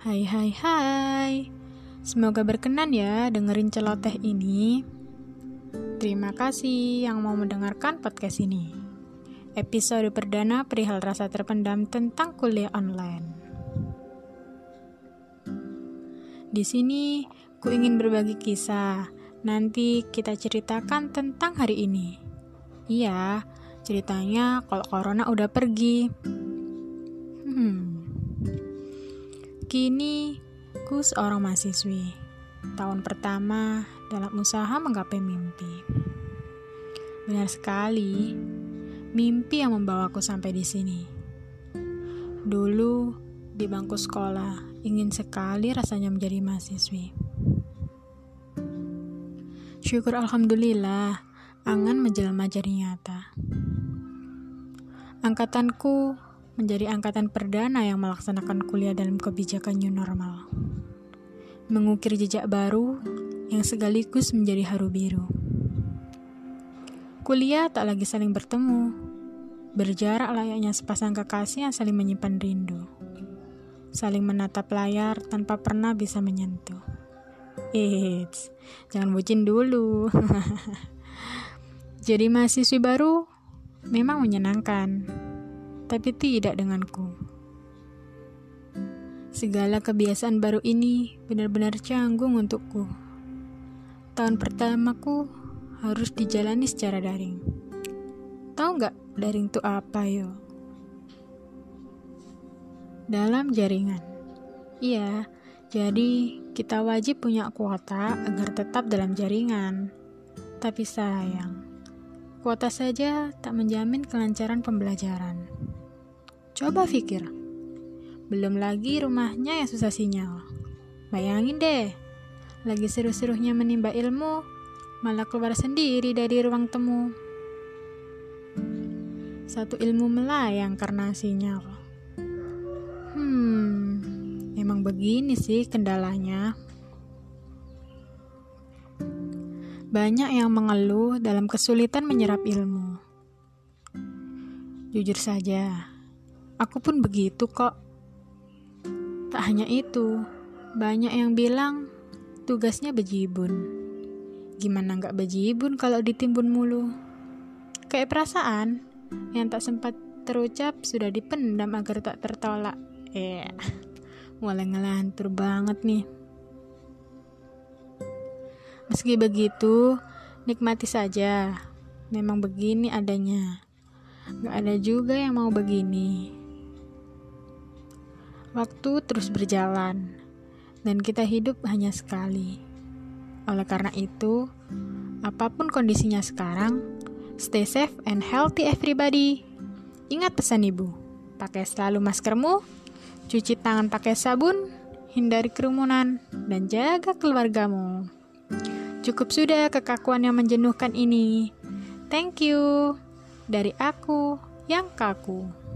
Hai hai hai. Semoga berkenan ya dengerin celoteh ini. Terima kasih yang mau mendengarkan podcast ini. Episode perdana perihal rasa terpendam tentang kuliah online. Di sini ku ingin berbagi kisah. Nanti kita ceritakan tentang hari ini. Iya, ceritanya kalau corona udah pergi Kini, ku seorang mahasiswi. Tahun pertama dalam usaha menggapai mimpi. Benar sekali, mimpi yang membawaku sampai di sini. Dulu, di bangku sekolah, ingin sekali rasanya menjadi mahasiswi. Syukur Alhamdulillah, angan menjelma jadi nyata. Angkatanku menjadi angkatan perdana yang melaksanakan kuliah dalam kebijakan new normal. Mengukir jejak baru yang sekaligus menjadi haru biru. Kuliah tak lagi saling bertemu, berjarak layaknya sepasang kekasih yang saling menyimpan rindu. Saling menatap layar tanpa pernah bisa menyentuh. Eits, jangan bucin dulu. Jadi mahasiswi baru memang menyenangkan, tapi tidak denganku. Segala kebiasaan baru ini benar-benar canggung untukku. Tahun pertamaku harus dijalani secara daring. Tahu nggak daring itu apa yo? Dalam jaringan. Iya, jadi kita wajib punya kuota agar tetap dalam jaringan. Tapi sayang, kuota saja tak menjamin kelancaran pembelajaran. Coba pikir. Belum lagi rumahnya yang susah sinyal. Bayangin deh, lagi seru-serunya menimba ilmu, malah keluar sendiri dari ruang temu. Satu ilmu melayang karena sinyal. Hmm, emang begini sih kendalanya. Banyak yang mengeluh dalam kesulitan menyerap ilmu. Jujur saja, Aku pun begitu kok. Tak hanya itu, banyak yang bilang tugasnya bejibun. Gimana nggak bejibun kalau ditimbun mulu? Kayak perasaan yang tak sempat terucap sudah dipendam agar tak tertolak. Eh, mulai ngelantur banget nih. Meski begitu, nikmati saja. Memang begini adanya. Gak ada juga yang mau begini. Waktu terus berjalan, dan kita hidup hanya sekali. Oleh karena itu, apa pun kondisinya sekarang, stay safe and healthy everybody. Ingat pesan ibu, pakai selalu maskermu, cuci tangan pakai sabun, hindari kerumunan, dan jaga keluargamu. Cukup sudah kekakuan yang menjenuhkan ini. Thank you. Dari aku yang kaku.